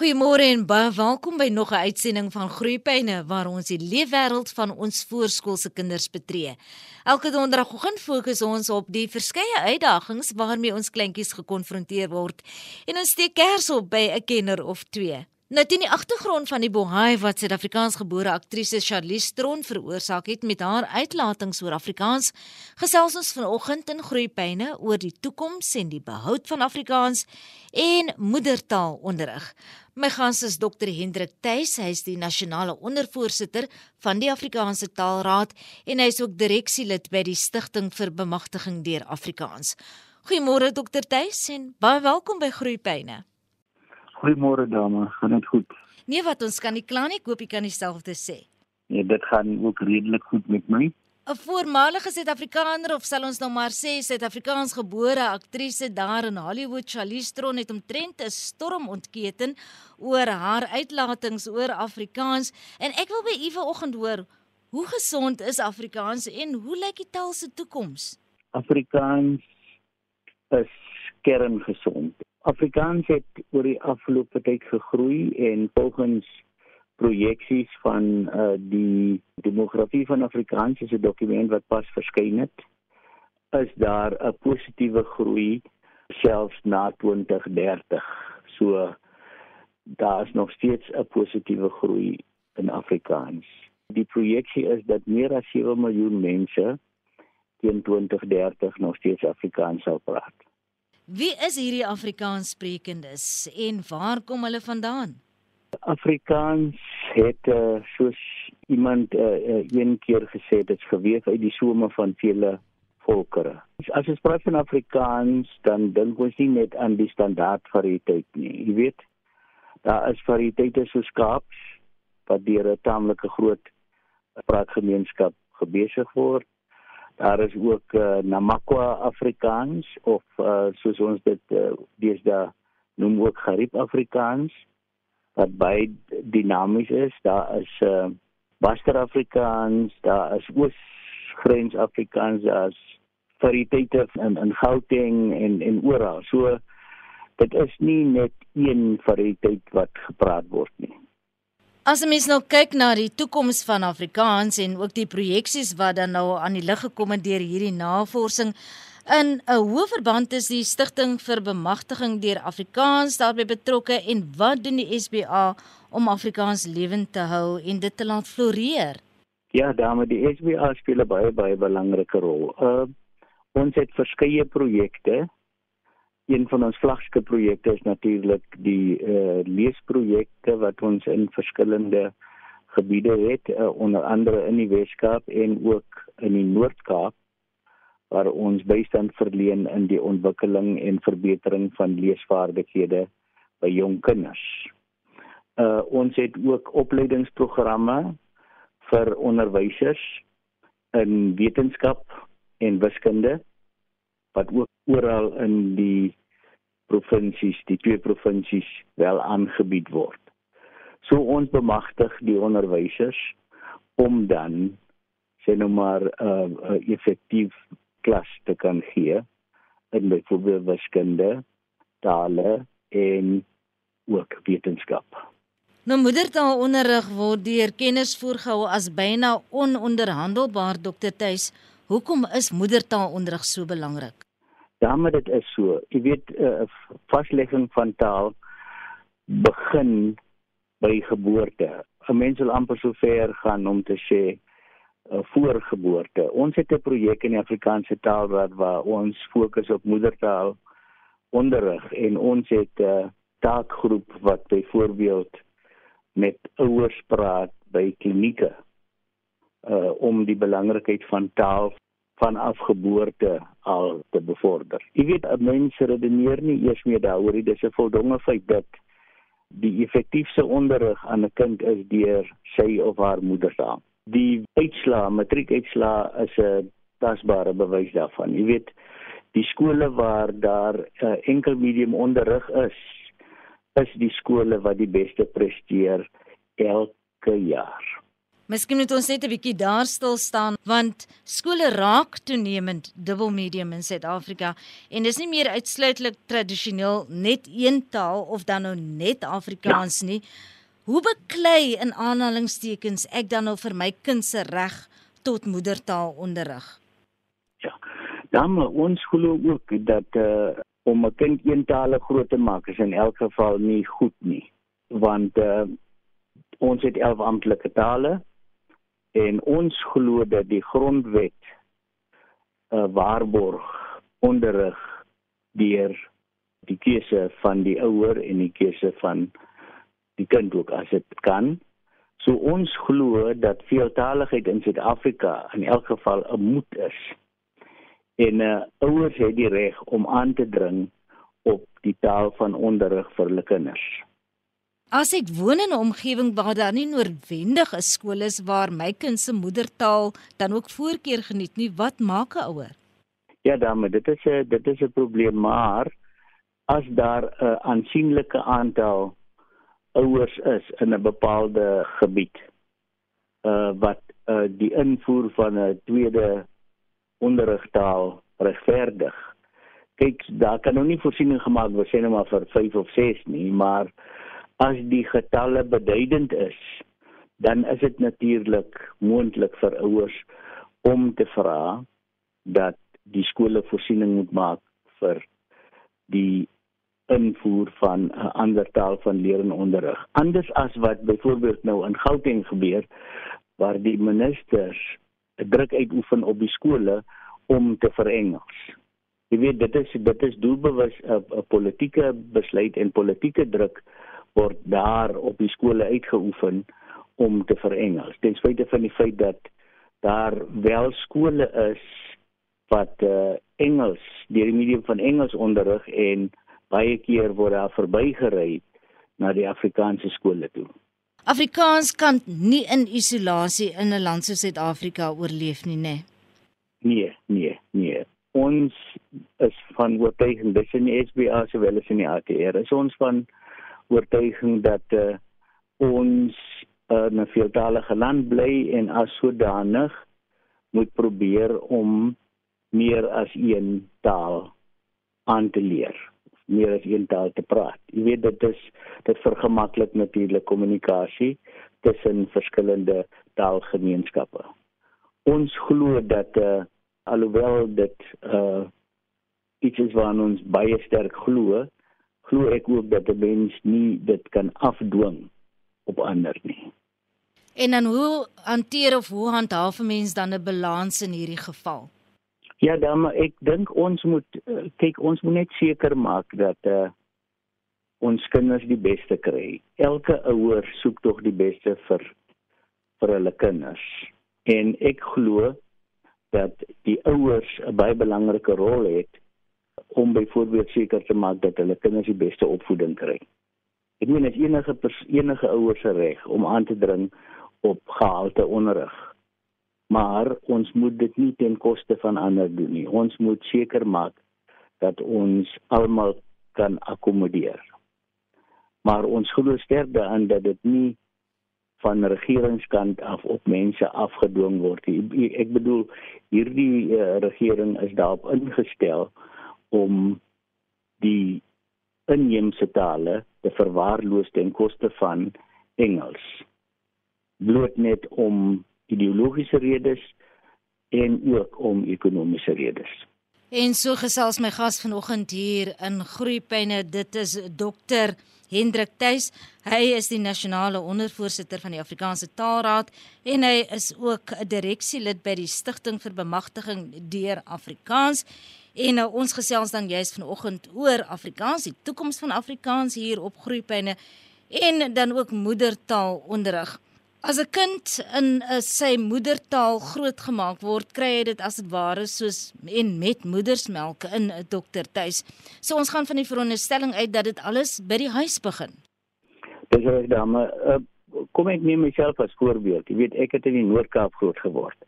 Goeiemôre en baie welkom by nog 'n uitsending van Groeipyne waar ons die leefwêreld van ons voorskoolse kinders betree. Elke donderdagoggend fokus ons op die verskeie uitdagings waarmee ons kleintjies gekonfronteer word en ons steek kers op by 'n kenner of twee. Nou teen die agtergrond van die bohaai wat Suid-Afrikaans gebore aktrise Charlize Theron veroorsaak het met haar uitlatings oor Afrikaans, gesels ons vanoggend in Groeipyne oor die toekoms en die behoud van Afrikaans en moedertaalonderrig. My gas is Dr Hendrik Tuis, hy is die nasionale ondervoorsitter van die Afrikaanse Taalraad en hy is ook direksielid by die Stichting vir Bemagtiging deur Afrikaans. Goeiemôre Dr Tuis en baie welkom by Groeipyne. Goeiemôre dame, gaan dit goed? Nee, wat ons kan nie kla nie, koop jy kan dieselfde sê. Nee, dit gaan ook redelik goed met my. 'n Voormalige Suid-Afrikaner of sal ons nou maar sê Suid-Afrikaans gebore aktrise daar in Hollywood, Charlize Theron het omtrent 'n storm ontketen oor haar uitlatings oor Afrikaans en ek wil by u vanoggend hoor, hoe gesond is Afrikaans en hoe lyk die taal se toekoms? Afrikaans is kerngesond. Afrikaans het oor die afgelope tyd gegroei en volgens projeksies van uh, die demografie van Afrikaans is 'n dokument wat pas verskyn het is daar 'n positiewe groei selfs na 2030 so daar is nog steeds 'n positiewe groei in Afrikaans. Die projeksie is dat meer as 7 miljoen mense teen 2030 nog steeds Afrikaans sal praat Wie is hierdie Afrikaans sprekendes en waar kom hulle vandaan? Afrikaans het uh, soos iemand uh, een keer gesê dit is geweef uit die some van vele volkere. As ons praat van Afrikaans, dan dink ons nie net aan die standaard variëteit nie. Jy weet, daar is variëteite soos Kaaps wat deur 'n taamlike groot praatgemeenskap gebesig word. Daar is ook uh, Namakwa Afrikaans of uh, soos ons dit uh, deesdae noem ook Gariep Afrikaans wat baie dinamies is. Daar is uh, Baster Afrikaans, daar is Oosgrens Afrikaans, daar's variëteite in in Gauteng en en oral. So dit is nie net een variëteit wat gepraat word nie. As mens nou kyk na die toekoms van Afrikaans en ook die projeksies wat dan nou aan die lig gekom het deur hierdie navorsing in 'n hoë verband is die stigting vir bemagtiging deur Afrikaans daarbey betrokke en wat doen die SBA om Afrikaans lewend te hou en dit te laat floreer? Ja, dames, die SBA speel 'n baie baie belangrike rol. Uh ons het verskeie projekte een van ons vlaggeskip projekte is natuurlik die eh uh, leesprojekte wat ons in verskillende gebiede het uh, onder andere in die Weskaap en ook in die Noord-Kaap waar ons bystand verleen in die ontwikkeling en verbetering van leesvaardighede by jong kinders. Uh ons het ook opleidingsprogramme vir onderwysers in wetenskap en wiskunde wat ook oral in die provinsies, die twee provinsies wel aangebied word. So ons bemagtig die onderwysers om dan sê nou maar uh, uh, effektief klas te kan gee in byvoorbeeld wiskunde, tale en ook wetenskap. Nou moedertaalonderrig word deur kenners voorgehou as byna ononderhandelbaar Dr. Tuis. Hoekom is moedertaalonderrig so belangrik? Ja, maar dit is so. Jy weet 'n uh, vaslegging van taal begin by geboorte. 'n Mens wil amper so ver gaan om te sê uh, voor geboorte. Ons het 'n projek in die Afrikaanse Taalraad waar ons fokus op moedertaal onderrig en ons het 'n uh, taakgroep wat byvoorbeeld met ouers praat by klinieke uh om die belangrikheid van taal vanaf geboorte al te bevorder. Jy weet, mense redeneer nie eers meer daaroor nie. Dis 'n voldonge feit dat die effektiefste onderrig aan 'n kind is deur sy of haar moedertaal. Die uitslaa, matriekuitslaa is 'n tasbare bewys daarvan. Jy weet, die skole waar daar 'n uh, enkel medium onderrig is, is die skole wat die beste presteer elke jaar. Miskien moet ons net 'n bietjie daar stil staan want skole raak toenemend dubbelmedium in Suid-Afrika en dis nie meer uitsluitlik tradisioneel net een taal of dan nou net Afrikaans ja. nie. Hoe beklei in aanhalingstekens ek dan nou vir my kind se reg tot moedertaal onderrig? Ja. Dan ons glo ook dat uh, om 'n kind eentalig groot te maak is in elk geval nie goed nie want uh, ons het 11 amptelike tale en ons glo dat die grondwet 'n uh, waarborg onderrig deur die keuse van die ouer en die keuse van die kind ook as dit kan. So ons glo dat veeltaligheid in Suid-Afrika in elk geval 'n moet is. En uh, ouers het die reg om aan te dring op die taal van onderrig vir hulle kinders. As ek woon in 'n omgewing waar daar nie noodwendig 'n skool is waar my kind se moedertaal dan ook voorkeur geniet nie, wat maak 'n ouer? Ja, dan, dit is 'n dit is 'n probleem, maar as daar 'n aansienlike aantal ouers is in 'n bepaalde gebied uh wat uh die invoer van 'n tweede onderrigtaal regverdig. Kyk, daar kan nou nie voorsiening gemaak word sê net maar vir 5 of 6 nie, maar as die getalle beduidend is, dan is dit natuurlik moontlik vir ouers om te vra dat die skole voorsiening moet maak vir die invoer van 'n ander taal van leer en onderrig. Anders as wat byvoorbeeld nou in Gauteng gebeur waar die ministers druk uitoefen op die skole om te verengels. Jy weet dit is dit is doelbewus 'n politieke besluit en politieke druk word daar op die skole uitgeoefen om te verengels. Ten spyte van die feit dat daar wel skole is wat uh, Engels, deur die medium van Engels onderrig en baie keer word daar verbygery na die Afrikaanse skole toe. Afrikaans kan nie in isolasie in 'n land soos Suid-Afrika oorleef nie, né? Nee, nee, nee. Ons is van oortuiging dis in die SBA sowel as in die ATR. Is ons van oortuiging dat uh, ons uh, 'n veeltalige land bly en as sodanig moet probeer om meer as een taal aan te leer meer as een taal te praat. Jy weet dit is dit vergemaklik natuurlik kommunikasie tussen verskillende taalgemeenskappe. Ons glo dat uh, alhoewel dit uh iets is waaraan ons baie sterk glo, glo ek ook dat 'n mens nie dit kan afdwing op ander nie. En dan hoe hanteer of hoe handhaaf 'n mens dan 'n balans in hierdie geval? Ja, dan ek dink ons moet uh, kyk ons moet net seker maak dat uh, ons kinders die beste kry. Elke ouer soek tog die beste vir vir hulle kinders. En ek glo dat die ouers 'n baie belangrike rol het om byvoorbeeld seker te maak dat hulle kinders die beste opvoeding kry. Ek meen as enige enige ouers se reg om aan te dring op gehalte onderrig. Maar ons moet dit nie ten koste van ander doen nie. Ons moet seker maak dat ons almal kan akkommodeer. Maar ons glo sterk daaraan dat dit nie van regeringskant af op mense afgedwing word. Ek bedoel hierdie uh, regering is daarop ingestel om die inheemse tale te verwaarloos ten koste van Engels. Bloot net om ideologiese redes en ook om ekonomiese redes. En so gesels my gas vanoggend hier in Groepyne, dit is dokter Hendrik Tuis. Hy is die nasionale ondervoorsitter van die Afrikaanse Taalraad en hy is ook 'n direksielid by die Stichting vir Bemagtiging deur Afrikaans. En nou ons gesels dan juist vanoggend oor Afrikaans, die toekoms van Afrikaans hier op Groepyne en dan ook moedertaal onderrig. As 'n kind in uh, sy moedertaal grootgemaak word, kry hy dit as dit ware soos en met moedersmelk in 'n dokter tuis. So ons gaan van die veronderstelling uit dat dit alles by die huis begin. Dis reg dame, uh, kom ek neem myself as voorbeeld. Jy weet ek het in die Noord-Kaap groot geword.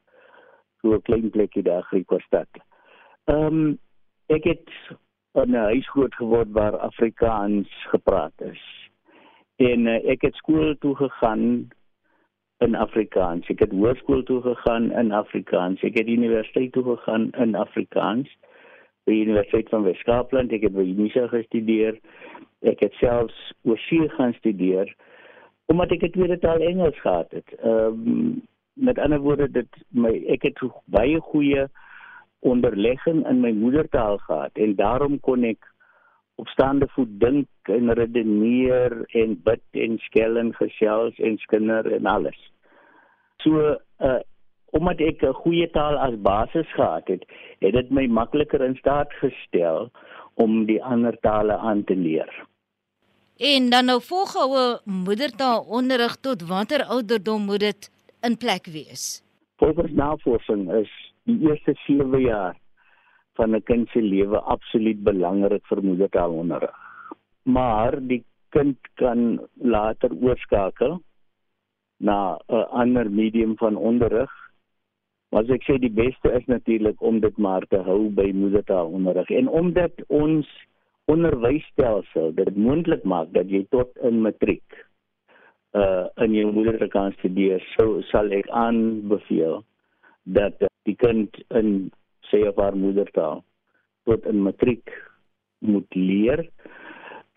So 'n klein plekkie daar, Griekostad. Ehm um, ek het in 'n huis groot geword waar Afrikaans gepraat is. En uh, ek het skool toe gegaan in Afrikaans. Ek het hoërskool toe gegaan in Afrikaans. Ek het universiteit toe gegaan in Afrikaans. By die Universiteit van Weskaapland, ek het by Unisa gestudeer. Ek het selfs oorsee gaan studeer omdat ek 'n tweede taal Engels gehad het. Ehm um, met ander woorde dit my ek het baie goeie onderlegging in my moedertaal gehad en daarom kon ek op staande voet dink en redeneer en bid en skel en gesels en skinder en alles. So uh omdat ek 'n goeie taal as basis gehad het, het dit my makliker in staat gestel om die ander tale aan te leer. En dan nou volgehoue moedertaalonderrig tot watter ouderdom moet dit in plek wees? Volgens navorsing is die eerste 7 jaar van 'n kind se lewe absoluut belangrik vir moedertaalonderrig. Maar die kind kan later oorskakel na 'n ander medium van onderrig. Maar ek sê die beste is natuurlik om dit maar te hou by moedertaalonderrig en omdat ons onderwysstelsel dit moontlik maak dat jy tot in matriek uh in jou moedertaal kan studeer, so sal ek aanbeveel dat die kind in sy of haar moedertaal tot in matriek moet leer.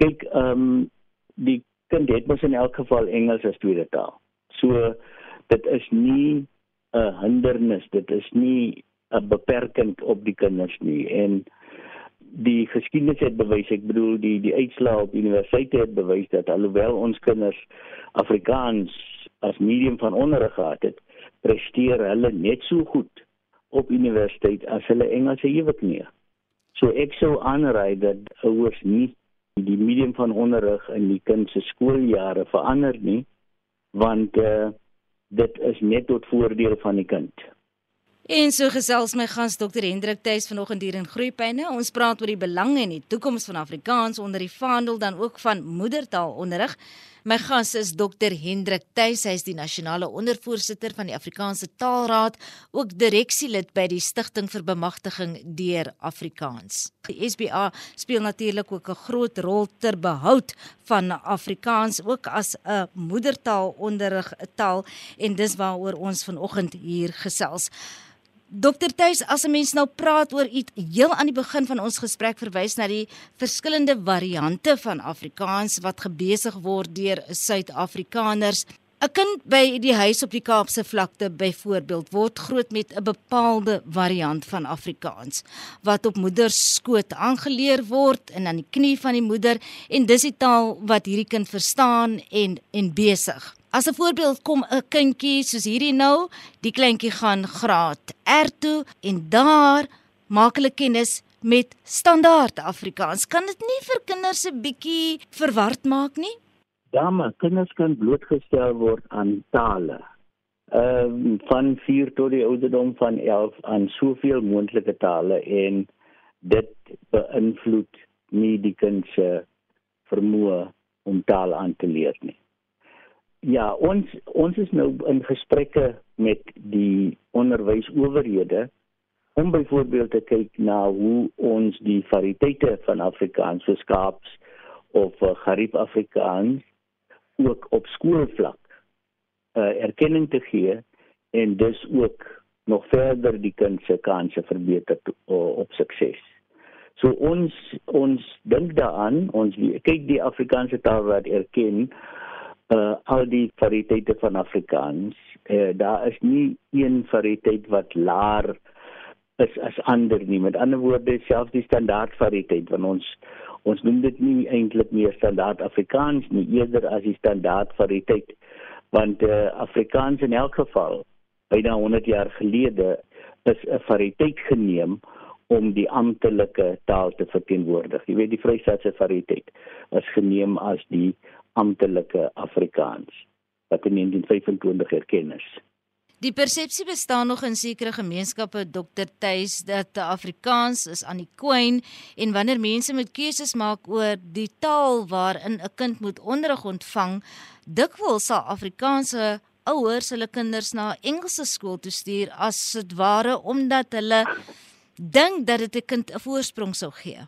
Kyk, ehm um, die kind het mos in elk geval Engels as tweede taal. So dit is nie 'n hindernis, dit is nie 'n beperking op die kinders nie en die geskiedenis het bewys, ek bedoel die die uitslae op universiteite het bewys dat alhoewel ons kinders Afrikaans as medium van onderrig gehad het, presteer hulle net so goed op universiteit as hulle Engels ewig nie. So ek sou aanraai dat ouers nie die medium van onderrig in die kind se skooljare verander nie want uh, dit is net tot voordeel van die kind. En so gesels my gas Dr Hendrik Tuis vanoggend hier in Groepyne. Ons praat oor die belange en die toekoms van Afrikaans onder die vaandel dan ook van moedertaalonderrig. My gas is Dr Hendrik Tuis, hy is die nasionale ondervoorsitter van die Afrikaanse Taalraad, ook direksielid by die Stichting vir Bemagtiging deur Afrikaans. Die SBA speel natuurlik ook 'n groot rol ter behoud van Afrikaans ook as 'n moedertaalonderrig taal en dis waaroor ons vanoggend hier gesels. Dokter Tuis, as 'n mens nou praat oor iets heel aan die begin van ons gesprek verwys na die verskillende variante van Afrikaans wat gebesig word deur Suid-Afrikaners. 'n Kind by die huis op die Kaapse vlakte byvoorbeeld word groot met 'n bepaalde variant van Afrikaans wat op moeder se skoot aangeleer word en aan die knie van die moeder en dis die taal wat hierdie kind verstaan en en besig. As 'n voorbeeld kom 'n kindjie soos hierdie nou, die kleintjie gaan graad R toe en daar maak hulle kennis met standaard Afrikaans. Kan dit nie vir kinders 'n bietjie verward maak nie? Ja, maar kinders kan blootgestel word aan tale. Ehm uh, van 4 tot die ouderdom van 11 aan soveel moontlike tale en dit beïnvloed nie die kind se vermoë om taal aan te leer nie. Ja, ons ons is nou in gesprekke met die onderwysowerhede om byvoorbeeld te kyk na hoe ons die variëteite van Afrikaans, so Skaaps of uh, Gariep Afrikaans ook op skoolvlak uh, erkenning te gee en dus ook nog verder die kind se kanse verbeter to, uh, op sukses. So ons ons dink daaraan, ons kyk die Afrikaanse taalraad erken uh al die variëteite van Afrikaans. Uh daar is nie een variëteit wat laer is as ander nie. Met ander woorde, selfs die standaard variëteit van ons ons noem dit nie eintlik meer standaard Afrikaans nie, eerder as die standaard variëteit. Want uh Afrikaans in elk geval byna 100 jaar gelede is 'n variëteit geneem om die amptelike taal te verteenwoordig. Jy weet die Vrystaatse variëteit is geneem as die amptelike Afrikaans wat in 1925 erken is. Die persepsie bestaan nog in sekere gemeenskappe Dr. Tuis dat Afrikaans is aan die kwyn en wanneer mense moet keuses maak oor die taal waarin 'n kind moet onderrig ontvang, dikwels sal Afrikaanse ouers hulle kinders na Engelse skool toe stuur as dit ware omdat hulle dink dat dit 'n kind 'n voorsprong sou gee.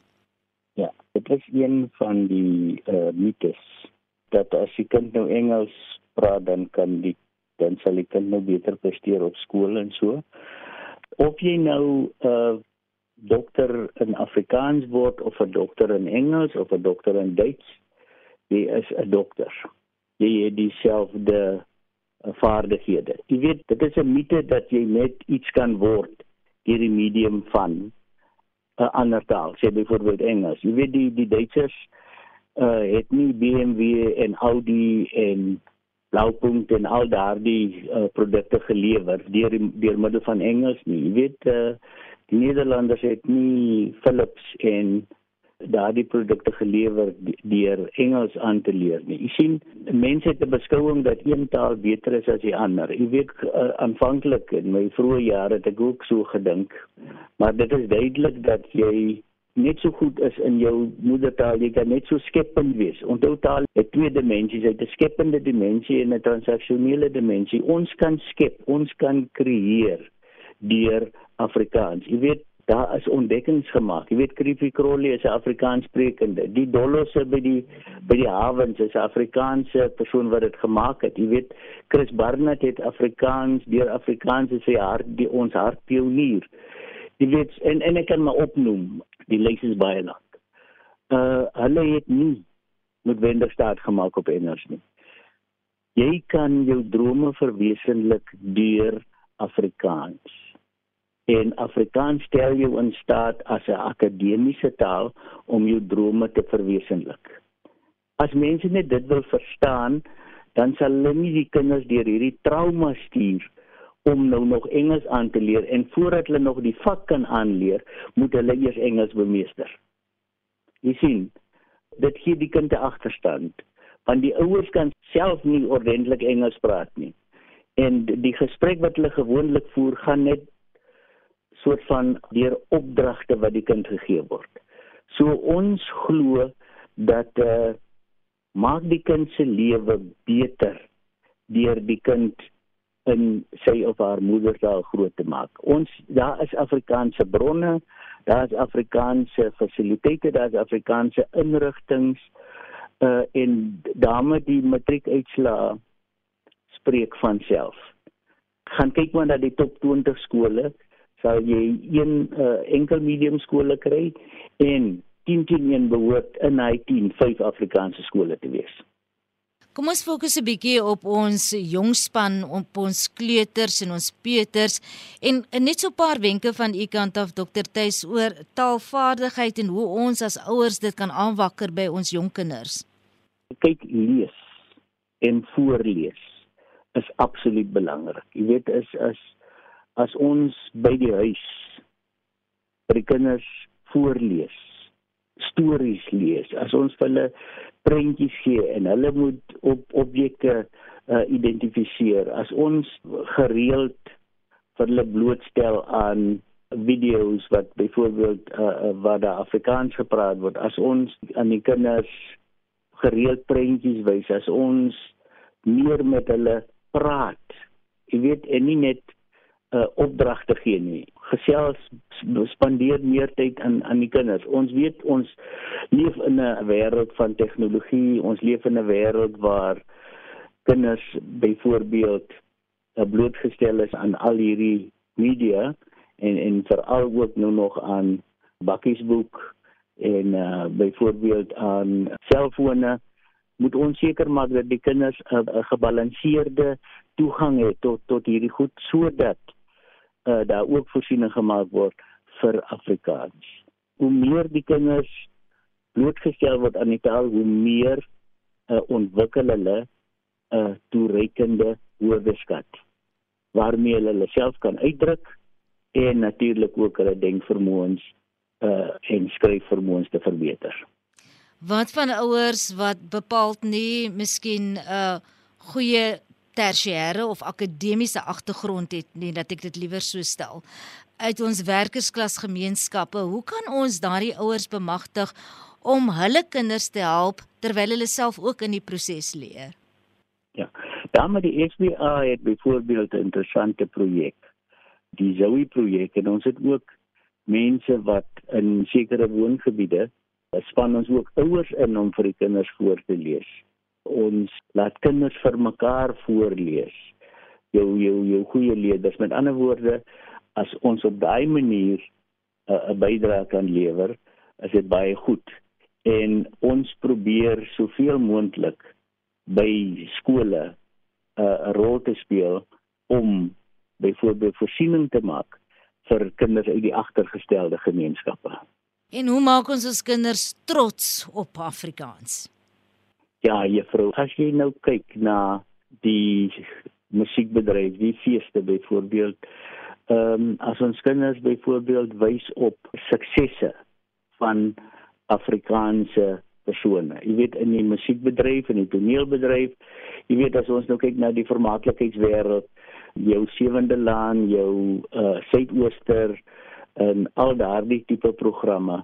Ja, dit is een van die uh, mites dat as die kind nou Engels praat dan kan die dan sal die kind nou beter presteer op skool en so. Of jy nou 'n uh, dokter in Afrikaans word of 'n dokter in Engels of 'n dokter in Duits, jy is 'n dokter. Jy het dieselfde uh, vaardighede. Jy weet, dit is 'n mite dat jy net iets kan word deur die medium van 'n uh, ander taal, sê byvoorbeeld Engels. Jy weet die die Duitsers uh het nie BMW en Audi en Blaupunkt en al daardie uh, produkte gelewer deur deur middel van Engels nie. Jy weet uh die Nederlanders het nie Philips en daardie produkte gelewer deur Engels aan te leer nie. Jy sien, mense het 'n beskouing dat een taal beter is as die ander. Jy weet uh, aanvanklik in my vroeë jare het ek ook so gedink, maar dit is duidelik dat jy net so goed is in jou moedertaal, jy kan net so skepend wees. Onthou taal het twee dimensies, hy het 'n skepende dimensie en 'n transaksionele dimensie. Ons kan skep, ons kan creëer deur Afrikaans. Jy weet daar is ontdekkings gemaak. Jy weet Krifi Crowley is 'n Afrikaanssprekende. Die Dollosse by die by die hawens is 'n Afrikaanse persoon wat dit gemaak het. Jy weet Chris Barnett het Afrikaans deur Afrikaans sy hart die ons hart pionier. Jy weet en en ek kan maar opnoem. Die lys is baie lank. Uh hulle het nie noodwendig staat gemaak op Engels nie. Jy kan jou drome verwesenlik deur Afrikaans en Afrikaans stel jou in staat as 'n akademiese taal om jou drome te verwesenlik. As mense net dit wil verstaan, dan sal hulle nie die kinders deur hierdie trauma stuur om nou nog Engels aan te leer en voordat hulle nog die vak kan aanleer, moet hulle eers Engels bemeester. Jy sien, dit gee die kind 'n agterstand want die ouers kan self nie ordentlik Engels praat nie. En die gesprek wat hulle gewoonlik voer gaan net soort van deur opdragte wat die kind gegee word. So ons glo dat eh uh, maak die kind se lewe beter deur die kind in sy of haar moedertaal groot te maak. Ons daar is Afrikaanse bronne, daar is Afrikaanse fasiliteite, daar is Afrikaanse inrigtinge uh eh, en daarmee die matriekuitslae spreek van self. Gaan kyk maar na die top 20 skole sal jy een uh, enkel medium skole kry en 10 teen 1 behoort in hy 10 vyf Afrikaanse skole te wees. Kom ons fokus 'n bietjie op ons jong span, op ons kleuters en ons peuters en, en net so 'n paar wenke van u kant af Dr. Tuis oor taalvaardigheid en hoe ons as ouers dit kan aanwakker by ons jong kinders. Kyk, lees en voorlees is absoluut belangrik. Jy weet is is as ons by die huis vir die kinders voorlees, stories lees, as ons vir hulle prentjies gee en hulle moet op objekte uh, identifiseer, as ons gereeld vir hulle blootstel aan video's wat byvoorbeeld uh, waar daar Afrikaans gepraat word, as ons aan die kinders gereeld prentjies wys, as ons meer met hulle praat, jy weet en nie net uh, opdragte gee nie. Gesels spandeer meer tyd aan aan die kinders. Ons weet ons leef in 'n wêreld van tegnologie. Ons leef in 'n wêreld waar kinders byvoorbeeld uh, blootgestel is aan al hierdie media en en veral ook nou nog aan bakkiesboek en uh, byvoorbeeld aan selfone moet ons seker maak dat die kinders 'n uh, gebalanseerde toegang het tot tot hierdie goed sodat uh, daar ook voorsiening gemaak word vir Afrikaans. Hoe meer die kinders blootgestel word aan die taal, hoe meer uh, ontwikkel hulle 'n uh, toereikende woordeskat waarmee hulle hulle self kan uitdruk en natuurlik ook hulle denkvermoëns uh, en skryfvermoëns te verbeter. Wat van ouers wat bepaald nie miskien 'n uh, goeie tersiêre of akademiese agtergrond het nie dat ek dit liewer so stel. Uit ons werkersklas gemeenskappe hoe kan ons daardie ouers bemagtig om hulle kinders te help terwyl hulle self ook in die proses leer? Ja. Daarmee die SBA het byvoorbeeld 'n interessante projek die Zoe projek en ons het ook mense wat in sekere woongebiede span ons ook ouers in om vir die kinders voor te lees ons laat kinders vir mekaar voorlees. jou jou jou goeie leerders. Met ander woorde, as ons op daai manier 'n uh, bydrae kan lewer, is dit baie goed. En ons probeer soveel moontlik by skole 'n uh, rol te speel om byvoorbeeld voorsiening te maak vir kinders uit die agtergestelde gemeenskappe. En hoe maak ons ons kinders trots op Afrikaans? Ja, juffrou, as jy nou kyk na die musiekbedryf, die feeste byvoorbeeld, ehm um, as ons kinders byvoorbeeld wys op suksesse van Afrikaanse persone. Jy weet in die musiekbedryf en die toneelbedryf, jy weet as ons nou kyk na die vermaaklikheidswêreld, jou sewende laan, jou uh suidooster en al daardie tipe programme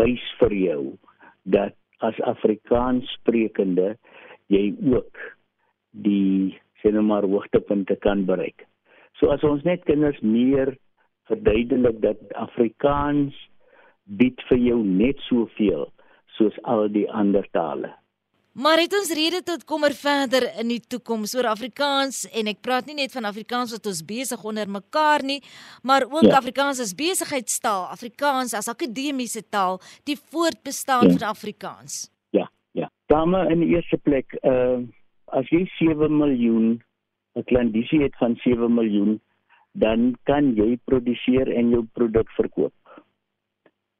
wys vir jou dat as Afrikaans sprekende jy ook die sinemaar hoogtepunte kan bereik. So as ons net kinders meer verduidelik dat Afrikaans bied vir jou net soveel soos al die ander tale. Maar het ons rede tot kommer verder in die toekoms oor Afrikaans en ek praat nie net van Afrikaans wat ons besig onder mekaar nie, maar ook ja. Afrikaans as besigheidstaal, Afrikaans as akademiese taal, die voortbestaan ja. van Afrikaans. Ja, ja. Dame in die eerste plek, uh as jy 7 miljoen 'n klandisie het van 7 miljoen, dan kan jy produseer en jou produk verkoop.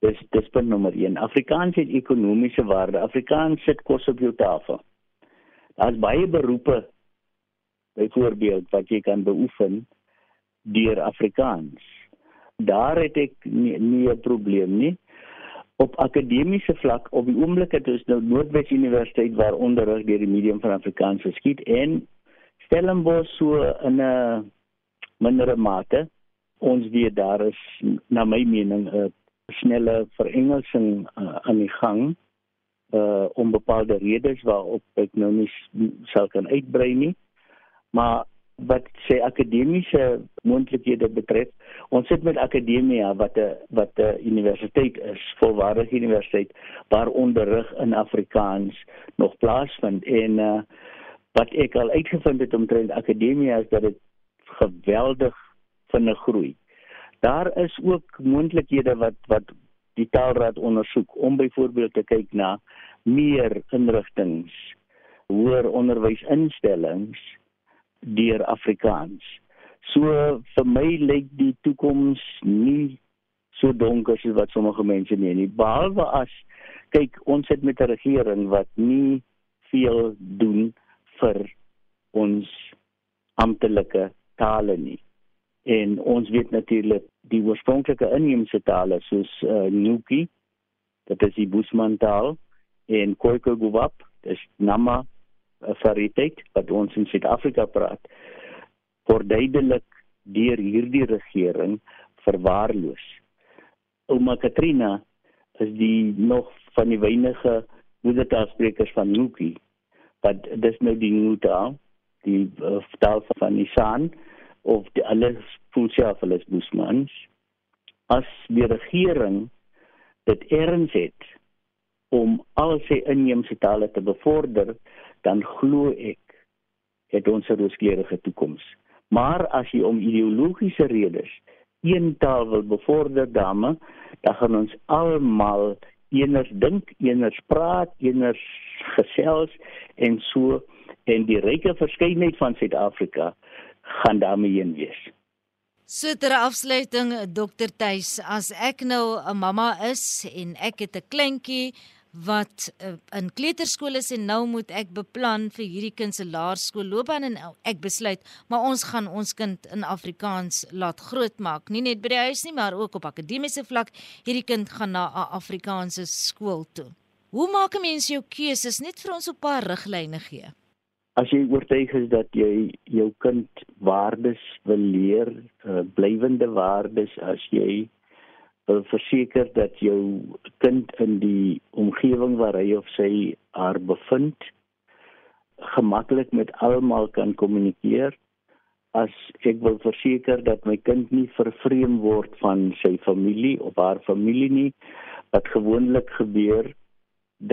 Dis dis punt nommer 1. Afrikaans het ekonomiese waarde. Afrikaans sit kos op jou tafel. Daar's baie beroepe byvoorbeeld wat jy kan beoefen deur Afrikaans. Daar het ek nie, nie 'n probleem nie. Op akademiese vlak op die oomblik het ons nou Noordwes Universiteit waar onderrig deur die medium van Afrikaans geskied en Stellenbosch so in 'n mindere mate. Ons weet daar is na my mening 'n snelle verengelsing uh, aan die gang uh om bepaalde redes waarop ek nou nie sal kan uitbrei nie. Maar wat sê akademiese moontlikhede betref, ons sit met akademia wat 'n wat 'n universiteit is, volwaardige universiteit waar onderrig in Afrikaans nog plaasvind en uh wat ek al uitgevind het omtrent akademie is dat dit geweldig vinnig groei. Daar is ook moontlikhede wat wat die taalraad ondersoek om byvoorbeeld te kyk na meer inrigtinge hoër onderwysinstellings deur Afrikaans. So vir my lyk die toekoms nie so donker soos wat sommige mense meen nie. Behalwe as kyk ons het met 'n regering wat nie veel doen vir ons amptelike tale nie. En ons weet natuurlik die oorspronklike inheemse tale soos uh, Nuki, dit is die Bushman taal en Khoikhoi Gubab, dis Nama uh, variëteit wat ons in Suid-Afrika praat, word duidelik deur hierdie regering verwaarloos. Ouma Katrina is die nog van die weinige moedertaalsprekers van Nuki wat dis nou die nuwe taal die uh, taal van Nisan of die alles fulself hulle is Boesmans as die regering dit erns het om al sy inheemse tale te bevorder dan glo ek het ons 'n rooskleurige toekoms. Maar as jy om ideologiese redes een taal wil bevorder dame dan gaan ons almal eners dink, eners praat, eners gesels en so en die ryke verskeidenheid van Suid-Afrika gaan daarmee heen wees. So ter afsluiting Dr. Tuis, as ek nou 'n mamma is en ek het 'n kleintjie wat uh, in kleuterskool is en nou moet ek beplan vir hierdie kind se laerskoolloopbaan en ek besluit maar ons gaan ons kind in Afrikaans laat grootmaak nie net by die huis nie maar ook op akademiese vlak hierdie kind gaan na 'n Afrikaanse skool toe. Hoe maak 'n mens jou keuses net vir ons 'n paar riglyne gee? As jy oortuig is dat jy jou kind waardes wil leer, uh, blywende waardes as jy wil verseker dat jou kind in die omgewing waar hy of sy haar bevind gemaklik met almal kan kommunikeer. As ek wil verseker dat my kind nie vervreem word van sy familie of haar familie nie wat gewoonlik gebeur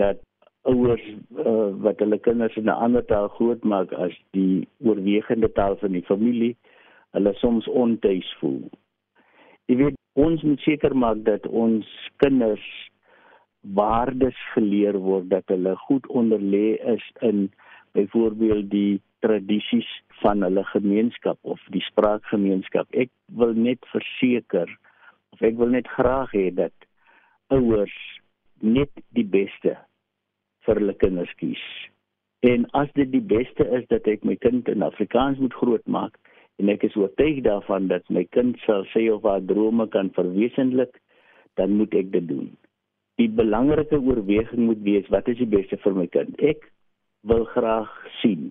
dat ouers uh, wat hulle kinders in 'n ander taal grootmaak as die oorwegende taal van die familie, hulle soms ontuis voel. Jy weet, ons moet seker maak dat ons kinders waardes geleer word dat hulle goed onderlê is in byvoorbeeld die tradisies van hulle gemeenskap of die spraakgemeenskap. Ek wil net verseker of ek wil net graag hê dat ouers net die beste vir hulle kinders kies. En as dit die beste is dat ek my kind in Afrikaans moet grootmaak en ek is oortuig daarvan dat my kind sal sy of haar drome kan verwesenlik, dan moet ek dit doen. Die belangrike oorweging moet wees wat is die beste vir my kind? Ek wil graag sien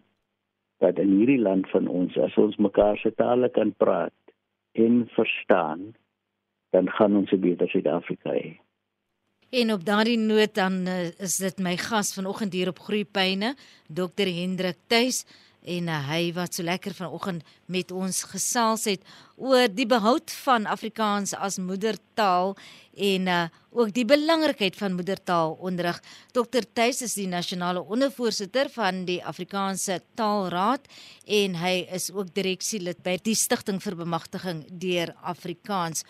dat in hierdie land van ons as ons mekaar se tale kan praat en verstaan, dan gaan ons 'n beter Suid-Afrika hê. En op daardie noot dan uh, is dit my gas vanoggend hier op Groepyne, Dr Hendrik Tuis en uh, hy wat so lekker vanoggend met ons gesels het oor die behoud van Afrikaans as moedertaal en uh, ook die belangrikheid van moedertaalonderrig. Dr Tuis is die nasionale ondervoorsitter van die Afrikaanse Taalraad en hy is ook direksielid by die Stichting vir Bemagtiging deur Afrikaans.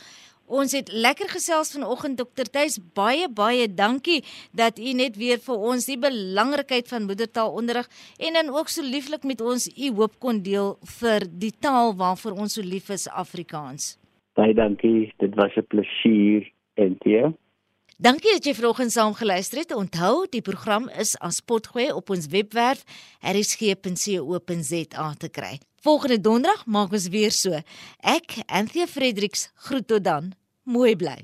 Ons het lekker gesels vanoggend Dr. Tuis. Baie baie dankie dat u net weer vir ons die belangrikheid van moedertaalonderrig en dan ook so lieflik met ons u hoop kon deel vir die taal waarvoor ons so lief is Afrikaans. Baie dankie. Dit was 'n plesier en jy. Dankie dat jy vanoggend saam geluister het. Onthou, die program is as potgooi op ons webwerf rsg.co.za te kry. Volgende donderdag maak ons weer so. Ek, Anthea Fredericks, groet tot dan. Mooi bly.